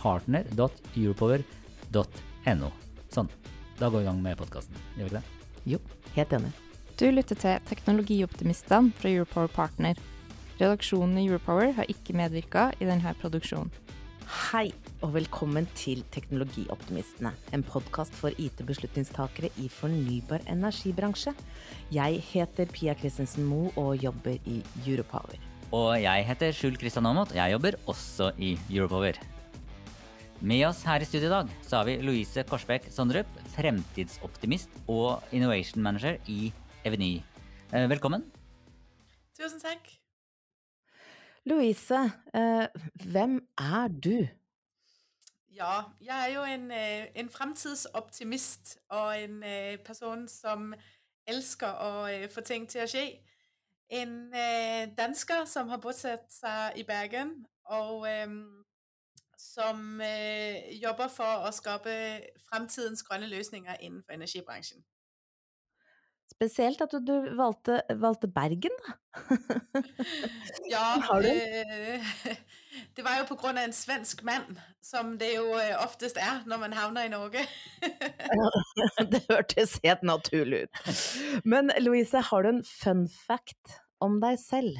partner.europower.no. Sånn. Da går vi i gang med podkasten. Gjør vi ikke det? Jo, helt enig. Du lytter til Teknologioptimistene fra Europower Partner. Redaksjonen i Europower har ikke medvirka i denne produksjonen. Hei, og velkommen til Teknologioptimistene, en podkast for IT-beslutningstakere i fornybar energibransje. Jeg heter Pia Christensen Moe og jobber i Europower. Og jeg heter Skjul Kristian Aamodt, og jeg jobber også i Europower. Med oss her i studio i dag så har vi Louise Korsbekk Sondrup, fremtidsoptimist og innovation manager i Eveny. Eh, Velkommen. Tusen takk. Louise, eh, hvem er du? Ja, jeg er jo en, øh, en fremtidsoptimist og en person som elsker å få ting til å skje. En dansker som har bosatt seg i Bergen, og øhm, som øh, jobber for å skape fremtidens grønne løsninger innenfor energibransjen. Spesielt at du, du valgte, valgte Bergen, da. Ja, Har du en- øh, det var jo på grunn av en svensk mann, som det jo øh, oftest er når man havner i Norge. det hørtes helt naturlig ut. Men Louise, har du en fun fact om deg selv?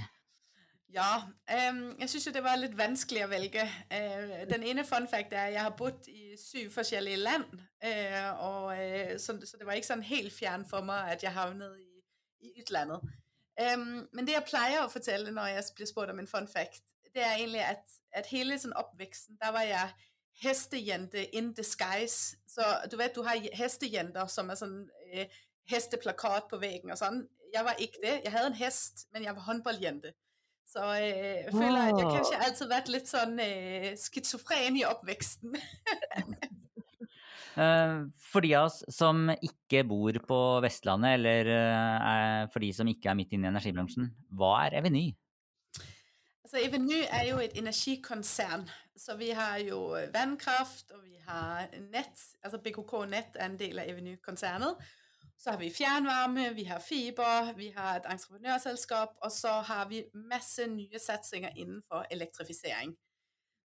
Ja, Um, jeg syns jo det var litt vanskelig å velge. Uh, den ene fun fact er at jeg har bodd i syv forskjellige land. Uh, og, uh, så, så det var ikke sånn helt fjern for meg at jeg havnet i, i utlandet. Um, men det jeg pleier å fortelle når jeg blir spurt om en fun fact, det er egentlig at, at hele sånn oppveksten, der var jeg hestejente in disguise. Så du vet, du har hestejenter som er sånn øh, hesteplakat på veggen og sånn. Jeg var ikke det. Jeg hadde en hest, men jeg var håndballjente. Så jeg føler at jeg kanskje alltid har vært litt sånn øh, schizofren i oppveksten. Eh, For de av oss som ikke bor på Vestlandet, eller eh, er- for de som ikke er midt inne i energibransjen, hva er Eveny? Altså, Eveny er jo et energikonsern, så vi har jo vannkraft, og vi har nett. Altså BKK Nett er en del av Eveny-konsernet. Så har vi fjernvarme, vi har fiber, vi har et entreprenørselskap, og så har vi masse nye satsinger innenfor elektrifisering.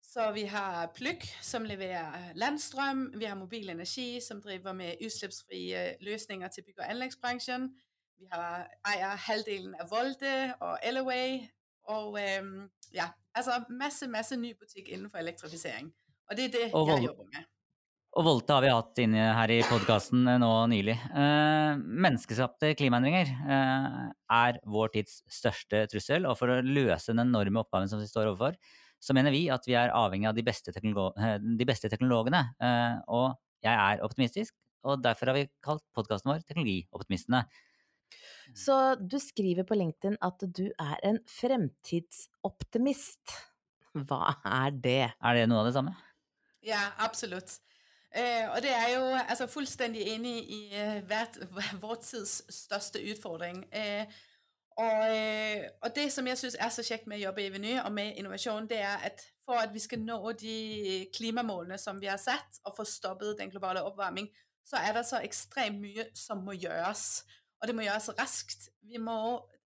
Så vi har Plugg, som leverer landstrøm. Vi har Mobil Energi, som driver med utslippsfrie løsninger til bygg- og anleggsbransjen. Vi har, eier halvdelen av Volde og Elaway. Og øhm, ja, altså masse, masse ny butikk innenfor elektrifisering. Og det er det Og jeg jobber med. Og Volte har vi hatt inne her i podkasten nå nylig. Eh, menneskeskapte klimaendringer eh, er vår tids største trussel, og for å løse den enorme oppgaven som vi står overfor, så mener vi at vi er avhengig av de beste, teknolog eh, de beste teknologene. Eh, og jeg er optimistisk, og derfor har vi kalt podkasten vår Teknologioptimistene. Så du skriver på LinkedIn at du er en fremtidsoptimist. Hva er det? Er det noe av det samme? Ja, absolutt. Eh, og det er jo altså, fullstendig enig i eh, hvert, vår tids største utfordring. Eh, og, og det som jeg syns er så kjekt med å jobbe i Veny og med innovasjon, det er at for at vi skal nå de klimamålene som vi har satt, og få stoppet den globale oppvarming, så er det så ekstremt mye som må gjøres. Og det må gjøres raskt. Vi må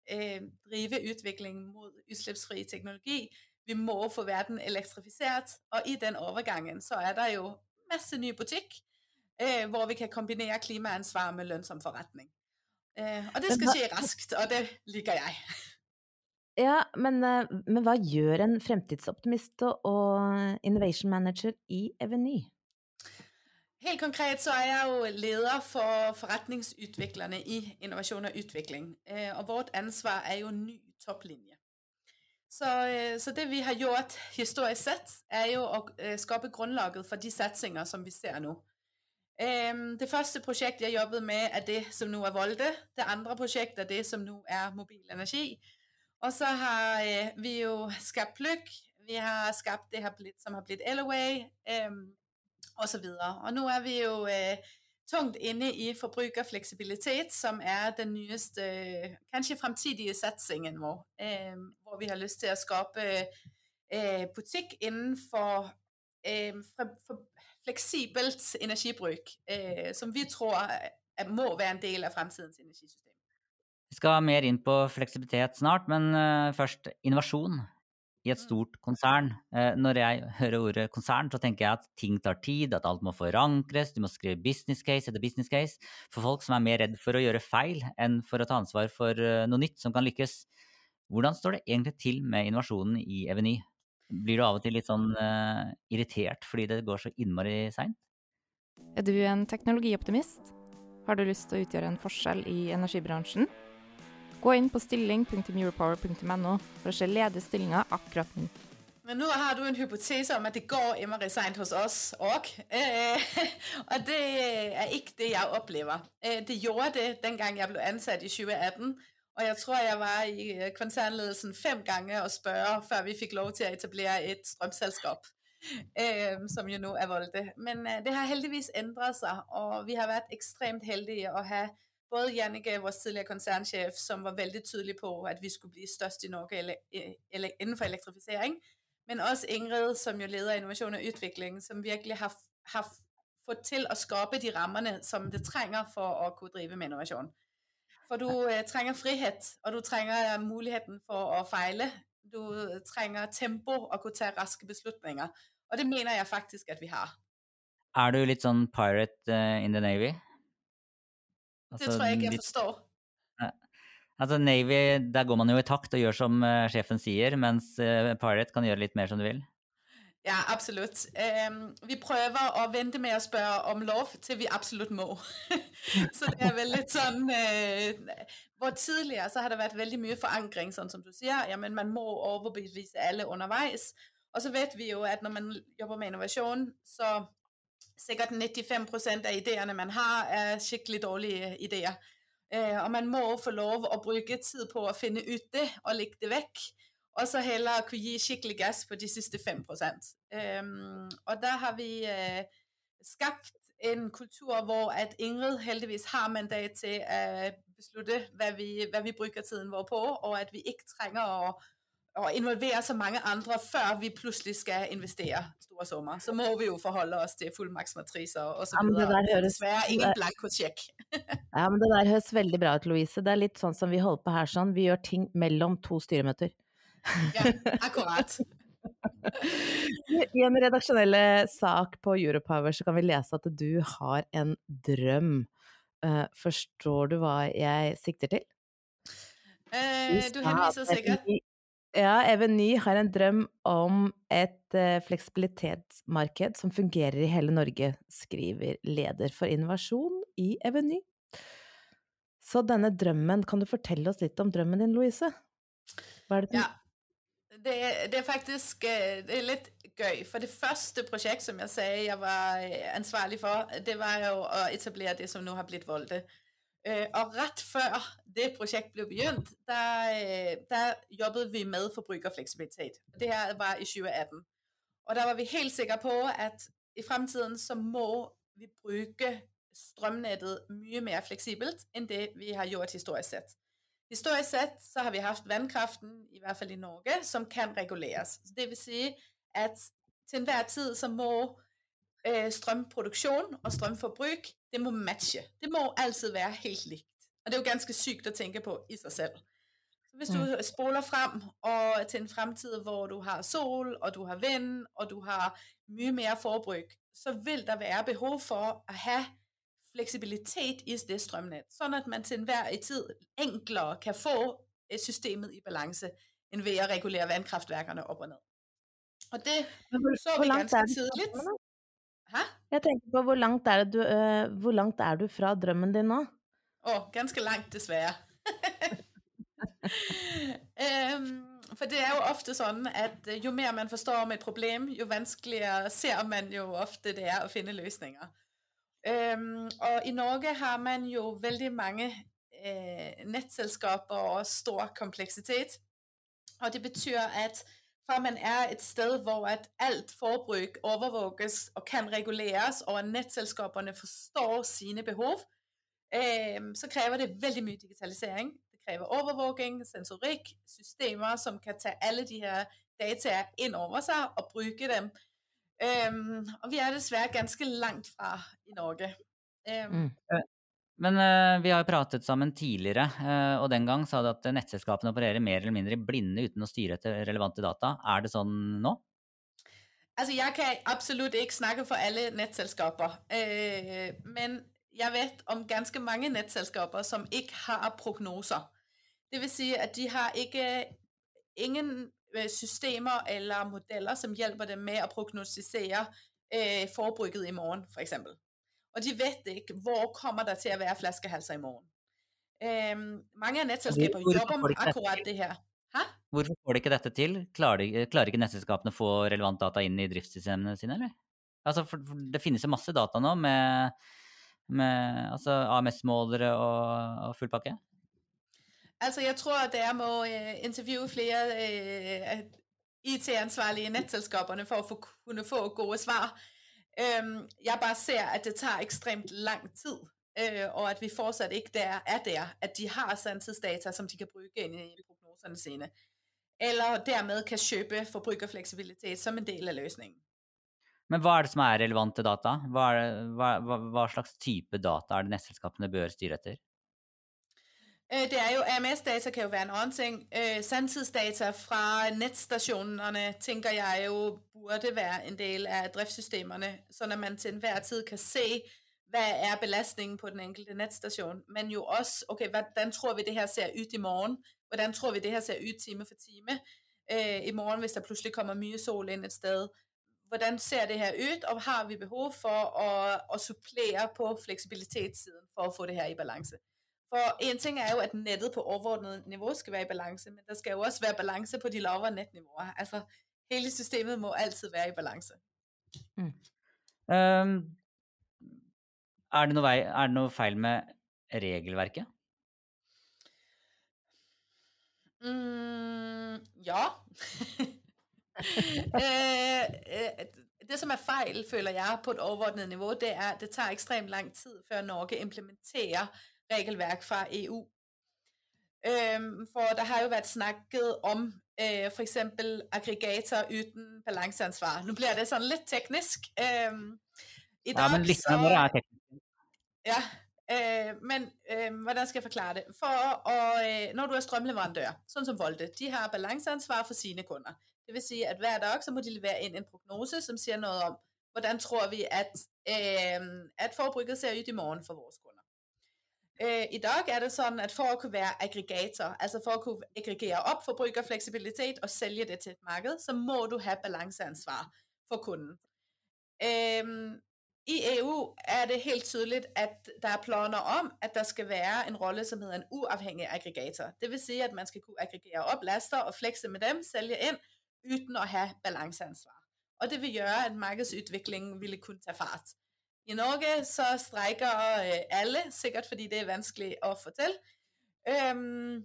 eh, drive utvikling mot utslippsfri teknologi. Vi må få verden elektrifisert, og i den overgangen så er det jo masse ny butikk eh, hvor vi kan kombinere klimaansvar med lønnsom forretning. Eh, og det skal skje raskt, og det liker jeg. Ja, men, eh, men hva gjør en fremtidsoptimist og, og innovation manager i Eveny? Helt konkret så er jeg jo leder for forretningsutviklerne i innovasjon og utvikling. Eh, og vårt ansvar er jo ny topplinje. Så, øh, så, det vi har gjort historisk sett, er jo å øh, skape grunnlaget for de satsinger som vi ser nå. Det første prosjektet jeg jobbet med, er det som nå er Volde. Det andre prosjektet er det som nå er mobil energi. Og så har øh, vi jo skapt Plugg. Vi har skapt det som har blitt Elaway, osv. Og, og nå er vi jo tungt inne i forbrukerfleksibilitet, som er den nyeste, kanskje fremtidige satsingen vår. Eh, hvor vi har lyst til å skape eh, butikk innenfor eh, fleksibelt energibruk, som vi tror må være en del av fremtidens energisystem. Vi skal mer inn på fleksibilitet snart, men først innovasjon i et stort konsern. Eh, når jeg hører ordet konsern, så tenker jeg at ting tar tid, at alt må forankres, du må skrive business case etter business case for folk som er mer redd for å gjøre feil enn for å ta ansvar for eh, noe nytt som kan lykkes. Hvordan står det egentlig til med innovasjonen i Eveny? Blir du av og til litt sånn uh, irritert fordi det går så innmari seint? Er du en teknologioptimist? Har du lyst til å utgjøre en forskjell i energibransjen? Gå inn på stilling.europower.no for å se ledige stillinger akkurat nå. Men nå har du en hypotese om at det går innmari seint hos oss òg. Eh, og det er ikke det jeg opplever. Eh, det gjorde det den gang jeg ble ansatt i 2018. Og jeg tror jeg var i konsernledelsen fem ganger og spørre før vi fikk lov til å etablere et strømselskap. Eh, som jo nå er Volde. Men eh, det har heldigvis endret seg, og vi har vært ekstremt heldige å ha både Jannike, vores tidligere konsernsjef, som var veldig tydelig på, at vi skulle bli størst i Norge eller, eller innenfor elektrifisering, men også Ingrid, som jo leder innovasjon og utvikling, som virkelig har, har fått til å skape de rammene som det trenger for å kunne drive med innovasjon. For du eh, trenger frihet, og du trenger muligheten for å feile. Du trenger tempo og kunne ta raske beslutninger. Og det mener jeg faktisk at vi har. Er du litt sånn pirate in the Navy? Altså, det tror jeg ikke jeg forstår. Altså Navy, der går man jo i takt og gjør som uh, sjefen sier, mens uh, Pirate kan gjøre litt mer som du vil. Ja, absolutt. Um, vi prøver å vente med å spørre om lov til vi absolutt må. så det er vel litt sånn uh, Hvor tidligere så har det vært veldig mye forankring, sånn som du sier. Ja, men man må overbevise alle underveis. Og så vet vi jo at når man jobber med innovasjon, så sikkert 95% av ideene man har, er skikkelig dårlige ideer. Eh, og man må få lov å bruke tid på å finne ut det og legge det vekk. Og så heller kunne gi skikkelig gass på de siste 5 um, Og da har vi uh, skapt en kultur hvor at Ingrid heldigvis har mandat til å beslutte hva vi, hva vi bruker tiden vår på, og at vi ikke trenger å å involvere så mange andre før vi plutselig skal investere store summer. Så må vi jo forholde oss til fullmaktsmatriser videre. Ja, Dessverre ingen blankosjekk. ja, men det der høres veldig bra ut, Louise. Det er litt sånn som vi holder på her sånn. Vi gjør ting mellom to styremøter. ja, akkurat. I en redaksjonelle sak på Europower så kan vi lese at du har en drøm. Uh, forstår du hva jeg sikter til? Uh, du henviser sikkert ja, Eveny har en drøm om et uh, fleksibilitetsmarked som fungerer i hele Norge, skriver leder for innovasjon i Eveny. Så denne drømmen, kan du fortelle oss litt om drømmen din, Louise? Hva er det Ja, det, det, er faktisk eh, det er litt gøy. For det første prosjekt som jeg sier jeg var eh, ansvarlig for, det var jo å etablere det som nå har blitt Volde. Øh, og rett før det prosjektet ble begynt, der, øh, der jobbet vi med forbrukerfleksibilitet. Det her var i 2018. Og der var vi helt sikre på at i fremtiden så må vi bruke strømnettet mye mer fleksibelt enn det vi har gjort historisk sett. Historisk sett så har vi hatt vannkraften, i hvert fall i Norge, som kan reguleres. Det vil si at til enhver tid så må strømproduksjon og strømforbruk det må matche. Det må alltid være helt likt. Og det er jo ganske sykt å tenke på i seg selv. Så hvis du mm. spoler frem og til en fremtid hvor du har sol, og du har vind, og du har mye mer forbruk, så vil der være behov for å ha fleksibilitet i det strømnett, sånn at man til enhver tid enklere kan få systemet i balanse enn ved å regulere vannkraftverkene opp og ned. Og det så vi ganske tidlig. Hæ? Jeg tenker på hvor langt er, du, uh, hvor langt er du fra drømmen din nå? Å, ganske langt, dessverre. um, for det er jo ofte sånn at jo mer man forstår om et problem, jo vanskeligere ser man jo ofte det er å finne løsninger. Um, og i Norge har man jo veldig mange uh, nettselskaper og stor kompleksitet. Og det betyr at fra man er et sted hvor at alt forbruk overvåkes og kan reguleres, og at nettselskapene forstår sine behov, eh, så krever det veldig mye digitalisering. Det krever overvåking, sensorikk, systemer som kan ta alle de her dataene inn over seg og bruke dem. Og vi er dessverre ganske langt fra i Norge. Um, mm. Men uh, vi har jo pratet sammen tidligere, uh, og den gang sa du at nettselskapene opererer mer eller mindre blinde uten å styre etter relevante data. Er det sånn nå? Altså, jeg kan absolutt ikke snakke for alle nettselskaper. Uh, men jeg vet om ganske mange nettselskaper som ikke har prognoser. Det vil si at de har ikke ingen systemer eller modeller som hjelper dem med å prognostisere forbruket i morgen, f.eks. Og de vet ikke hvor kommer det til å være flaskehalser i morgen. Um, mange av nettselskaper jobber med akkurat det her. Hæ? Hvorfor får de ikke dette til? Klarer, de, klarer ikke nettselskapene å få relevant data inn i driftssystemene sine, eller? Altså, for, for det finnes jo masse data nå med, med altså AMS-målere og, og full pakke. Altså, jeg tror at jeg må uh, intervjue flere IT-ansvarlige i nettselskapene for å få, kunne få gode svar. Øhm, jeg bare ser at det tar ekstremt lang tid, øh, og at vi fortsatt ikke der, er der at de har sandtidsdata, som de kan bruke inn i prognoserne sine. Eller dermed kan kjøpe forbrukerfleksibilitet som en del av løsningen. Men hva er det som er relevante data? Hva, hva, hva, hva slags type data er det nettselskapene bør styre etter? Øh, det er jo, AMS-data kan jo være en annen ting. Øh, sanntidsdata fra nettstasjonene tenker jeg jo burde være en del av driftssystemene, sånn at man til enhver tid kan se hva er belastningen på den enkelte nettstasjon. Men jo også ok, hvordan tror vi det her ser ut i morgen? Hvordan tror vi det her ser ut time for time øh, i morgen hvis det plutselig kommer mye sol inn et sted? Hvordan ser det her ut, og har vi behov for å, å supplere på fleksibilitetssiden for å få det her i balanse? For en ting er jo at nettet på overordnet nivå skal være i balanse, men der skal jo også være balanse på de lavere nettnivåer. Altså, hele systemet må alltid være i balanse. Mm. Um, er, det vei, er, det noe feil med regelverket? Mm, ja. Eh, eh, det som er feil, føler jeg, på et overordnet nivå, det er at det tar ekstremt lang tid før Norge implementerer regelverk fra EU. Um, for der har jo vært snakket om uh, f.eks. aggregator uten balanseansvar. Nå blir det sånn litt teknisk. Um, I dag, ja, men litt så, er teknisk. Ja, uh, men uh, hvordan skal jeg forklare det? For å, når du er strømleverandør, sånn som Volde, de har balanseansvar for sine kunder. Det vil si at hver dag så må de levere inn en prognose som sier noe om hvordan tror vi at, at forbruket ser ut i morgen for våre kunder. Øh, I dag er det sånn at for å kunne være aggregator, altså for å kunne aggregere opp forbrukerfleksibilitet og selge det til et marked, så må du ha balanseansvar for kunden. I EU er det helt tydelig at der er planer om at der skal være en rolle som heter en uavhengig aggregator. Vil si at man skal kunne aggregere opp laster og flekse med dem, selge inn, uten å ha balanseansvar. Og det vil gjøre at markedsutviklingen ville kunne ta fart. I Norge så streiker øh, alle, sikkert fordi det er vanskelig å få til. Um,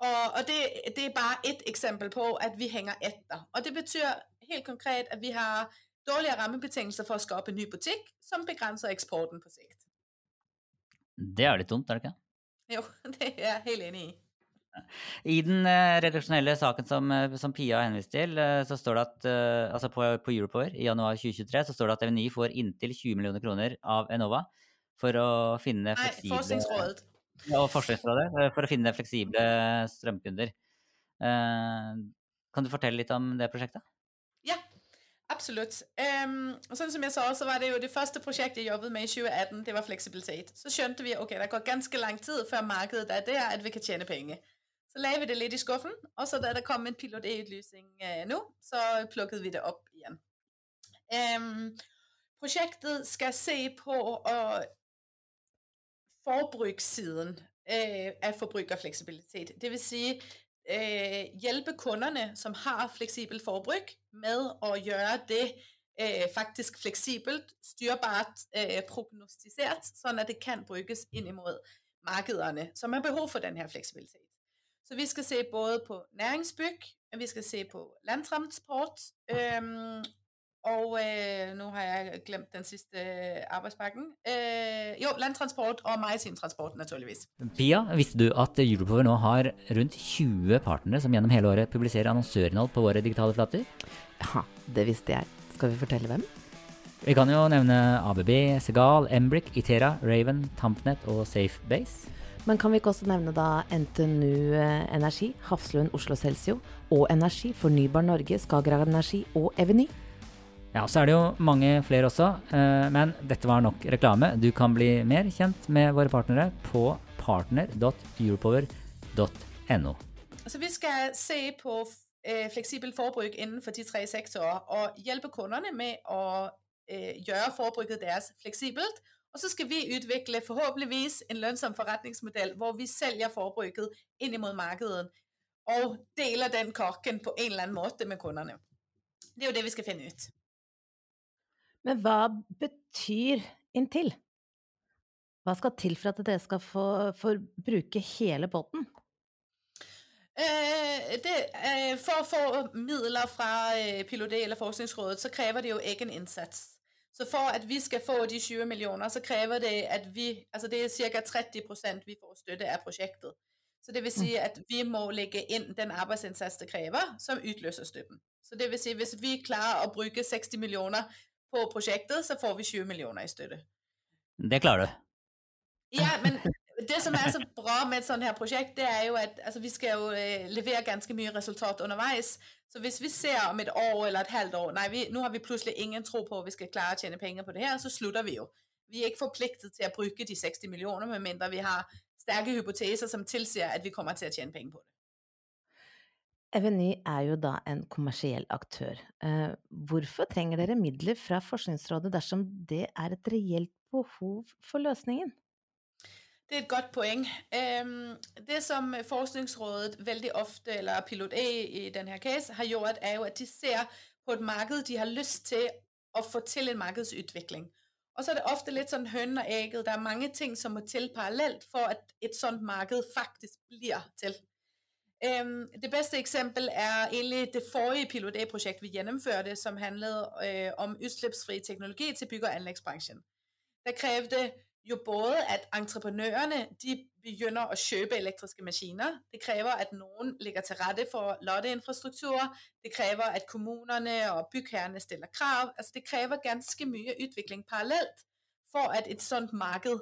og, og det, det, er bare ett eksempel på at vi henger etter. Og det betyr helt konkret at vi har dårlige rammebetingelser for å skape en ny butikk, som begrenser eksporten på sikt. Det er litt dumt, er det ikke? Jo, det er jeg helt enig i. I den uh, redaksjonelle saken som, uh, som Pia henvist til, uh, så står det at altså på, på Europower i januar 2023 så står det at Eveny får inntil 20 millioner kroner av Enova for å finne fleksible Nei, Forskningsrådet. Ja, Forskningsrådet for å finne fleksible strømkunder. kan du fortelle litt om det prosjektet? Ja, absolutt. Um, sånn som jeg sa, så var det jo det første prosjektet jeg jobbet med i 2018, det var fleksibilitet. Så skjønte vi ok, det går ganske lang tid før markedet er der at vi kan tjene penger. Så vi det litt i skuffen, og så da det kom en pilot-e-utlysning eh, nå, så plukket vi det opp igjen. Um, projektet skal se på uh, forbrukssiden uh, av forbrukerfleksibilitet. Vil sige uh, hjelpe kunderne, som har fleksibel forbruk, med å gjøre det uh, faktisk fleksibelt, styrbart, prognostiseret, sånn at det kan brukes inn mot markederne, som har behov for denne fleksibiliteten. fleksibilitet. Så vi skal se både på næringsbygg, vi skal se på landtransport, øhm, og øh, nå har jeg glemt den siste arbeidspakken. Øh, jo, landtransport og maritim transport, naturligvis. Pia, visste du at Europower nå har rundt 20 partnere som gjennom hele året publiserer annonsørinnhold på våre digitale flater? Ja, det visste jeg. Skal vi fortelle hvem? Vi kan jo nevne ABB, Segal, Embrick, Itera, Raven, Tampnet og Safebase. Men kan vi ikke også nevne da NTNU Energi, Hafslund Oslo Celsio og Energi, Fornybar Norge, Skagerrak Energi og Eveny? Ja, så er det jo mange flere også, men dette var nok reklame. Du kan bli mer kjent med våre partnere på partner.europower.no. Altså vi skal se på fleksibelt fleksibel innenfor de tre sektorer, og hjelpe kunderne med å gjøre forbruket deres fleksibelt, og så skal vi utvikle forhåpentligvis en lønnsom forretningsmodell hvor vi selger forbruket inn mot markedet, og deler den kokken på en eller annen måte med kunderne. Det er jo det, vi skal finne ut. Men hva betyr inntil? Hva skal til for at det skal få, få bruke hele båten? Eh, det, eh, for å få midler fra eh, Pilot eller Forskningsrådet, så krever det jo ikke en indsats. Så for at vi skal få de 20 millioner, så krever det, at vi, altså det er cirka 30 procent, vi får støtte av prosjektet. Så det vil si at vi må legge inn den arbeidsinnsats det krever, som utløser støtten. Så det vil si hvis vi klarer å bruke 60 millioner på prosjektet, så får vi 20 millioner i støtte. Det klarer du. Ja, men det som er så bra med et sånt her prosjekt, det er jo, at altså, vi skal jo øh, levere ganske mye resultat underveis. Så hvis vi ser om et år eller et halvt år, Nei, vi, nå har vi plutselig ingen tro på, at vi skal klare å tjene penger på det her, så slutter vi jo. Vi er ikke forpliktet til å bruke de 60 millioner, med mindre vi har sterke hypoteser, som tilsier, at vi kommer til å tjene penger på det. Eveny er jo da en kommersiell aktør. Eh, hvorfor trenger dere midler fra Forskningsrådet dersom det er et reelt behov for løsningen? Det er et godt poeng. Det som Forskningsrådet veldig ofte, eller Pilot A i denne case, har gjort, er jo, at de ser på et marked, de har lyst til å få til en markedsutvikling. Og så er det ofte litt sånn høn og ægget. Der er mange ting, som må til parallelt, for at et sånt marked faktisk blir til. Det beste eksempel er egentlig det forrige Pilot A-projekt, vi gjennomførte, som handlede øh, om utslippsfri teknologi til bygg- og anleggsbransjen. Der krævede jo både, at entreprenørerne de begynner å kjøpe elektriske maskiner. Det krever at noen ligger til rette for lotteinfrastruktur. Det krever at kommunerne og byggherrene stiller krav. Altså det krever ganske mye utvikling parallelt, for at et sånt marked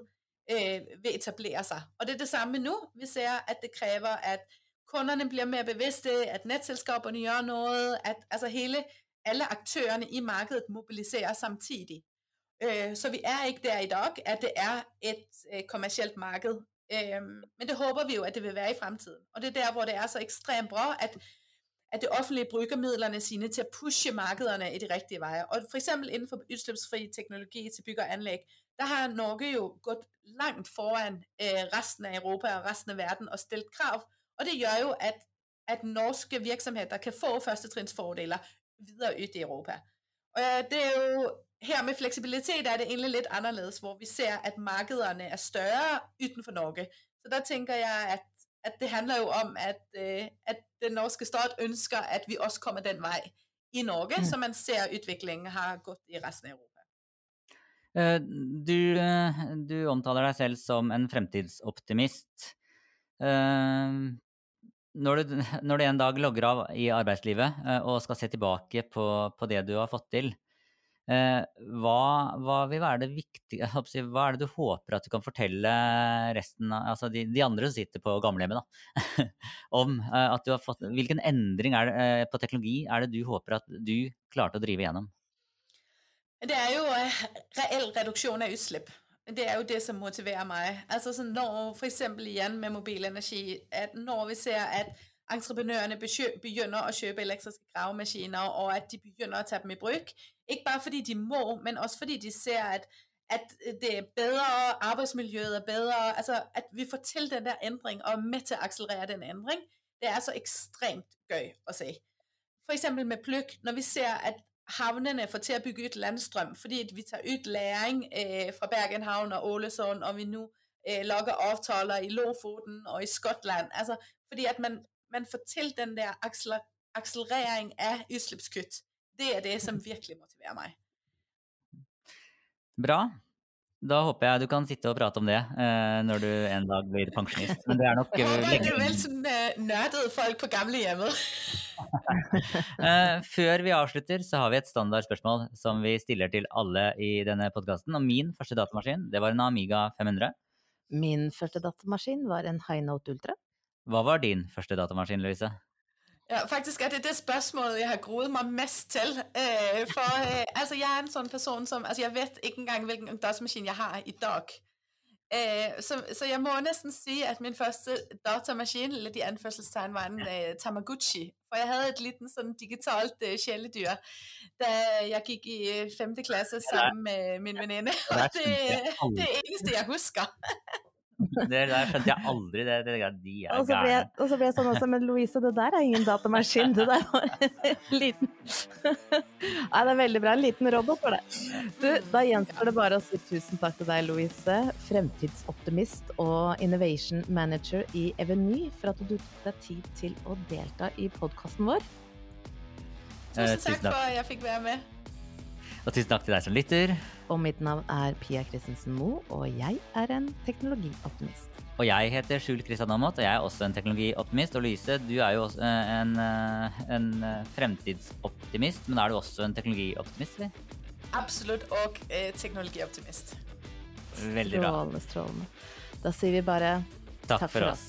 øh, vil etablere seg. Og det er det samme nu. Vi ser, at det krever at kunderne blir mer bevidste, at nettselskapene gjør noe. at altså hele alle aktørene i markedet mobiliserer samtidig. Øh, så vi er ikke der i dag, at det er et øh, kommersielt marked. Øh, men det håper vi jo, at det vil være i fremtiden. Og det er der, hvor det er så ekstremt bra, at, at det offentlige bruker midlerne sine til at pushe markederne i de rigtige veje. Og for eksempel inden for udslipsfri teknologi til bygg og anlæg, der har Norge jo gått langt foran resten af Europa og resten af verden og stillet krav. Og det gjør jo, at, at norske virksomheder kan få førstetrinsfordeler videre ut i Europa. Og det er jo her med fleksibilitet er det egentlig litt annerledes, hvor vi ser, at markederne er større utenfor Norge. Så der tenker jeg, at, at det handler jo om, at, øh, at den norske stat ønsker, at vi også kommer den vei i Norge, mm. så man ser, utviklingen har gått i resten av Europa. Uh, du, du omtaler deg selv som en fremtidsoptimist. Når, du, når du en dag logger av i arbeidslivet og skal se tilbake på, på det du har fått til, hva, hva, vil være det viktige Hva er det du håper at du kan fortelle resten av altså de, de andre som sitter på gamlehjemmet, da, om eh, at du har fått Hvilken endring det, eh, på teknologi er det du håper at du klarte å drive gjennom? Det er jo reell reduksjon av utslipp. Det er jo det som motiverer meg. Altså så når f.eks. igjen med mobilenergi, at når vi ser at entreprenørene begynner å kjøpe elektriske gravemaskiner, og at de begynner å ta dem i bruk Ikke bare fordi de må, men også fordi de ser, at, at det er bedre, arbejdsmiljøet er bedre, altså at vi får til den der ændring, og er med til at accelerere den ændring, det er så ekstremt gøy at se. For eksempel med Pløk, når vi ser, at havnene får til at bygge ut landstrøm, fordi vi tager ut læring øh, fra Bergenhavn og Ålesund, og vi nu øh, lokker aftaler i Lofoten og i Skotland, altså fordi at man, man får til den der accelerering af utslippskutt. Det er det, som virkelig motiverer meg. Bra. Da håper jeg du kan sitte og prate om det eh, når du en dag blir pensjonist. Men det er nok Jeg håper ikke vel som uh, nerdede folk på gamlehjemmet. eh, før vi avslutter, så har vi et standardspørsmål som vi stiller til alle i denne podkasten. Og min første datamaskin, det var en Amiga 500. Min første datamaskin var en High Note Ultra. Hva var din første datamaskin, Louise? Ja, faktisk er det det spørsmålet jeg har groet meg mest til. Uh, for uh, altså, jeg er en sånn person som altså, Jeg vet ikke engang hvilken datamaskin jeg har i dag. Uh, så, så, jeg må nesten si at min første datamaskin litt i anførselstegn var en Tamaguchi. For jeg hadde et liten sånn digitalt kjæledyr da jeg gikk i femte klasse sammen med min venninne. Og det, det er det eneste jeg husker. Det der skjønte jeg aldri. Det, det, de er og så, ble jeg, og så ble jeg sånn også, men Louise, det der er ingen datamaskin. Det der var en liten Nei, det er veldig bra. En liten robot for det. Du, da gjenstår det bare å si tusen takk til deg, Louise, fremtidsoptimist og innovation manager i Eveny, for at du tok deg tid til å delta i podkasten vår. Tusen takk for at jeg fikk være med. Og tusen takk til deg som lytter. Og mitt navn er Pia Christensen Moe, og jeg er en teknologioptimist. Og jeg heter Skjul Kristian Aamodt, og jeg er også en teknologioptimist. Og Louise, du er jo også eh, en, eh, en eh, fremtidsoptimist, men er du også en teknologioptimist? Eller? Absolutt, og eh, teknologioptimist. Veldig bra. Strålende, strålende. Da sier vi bare takk, takk for, oss.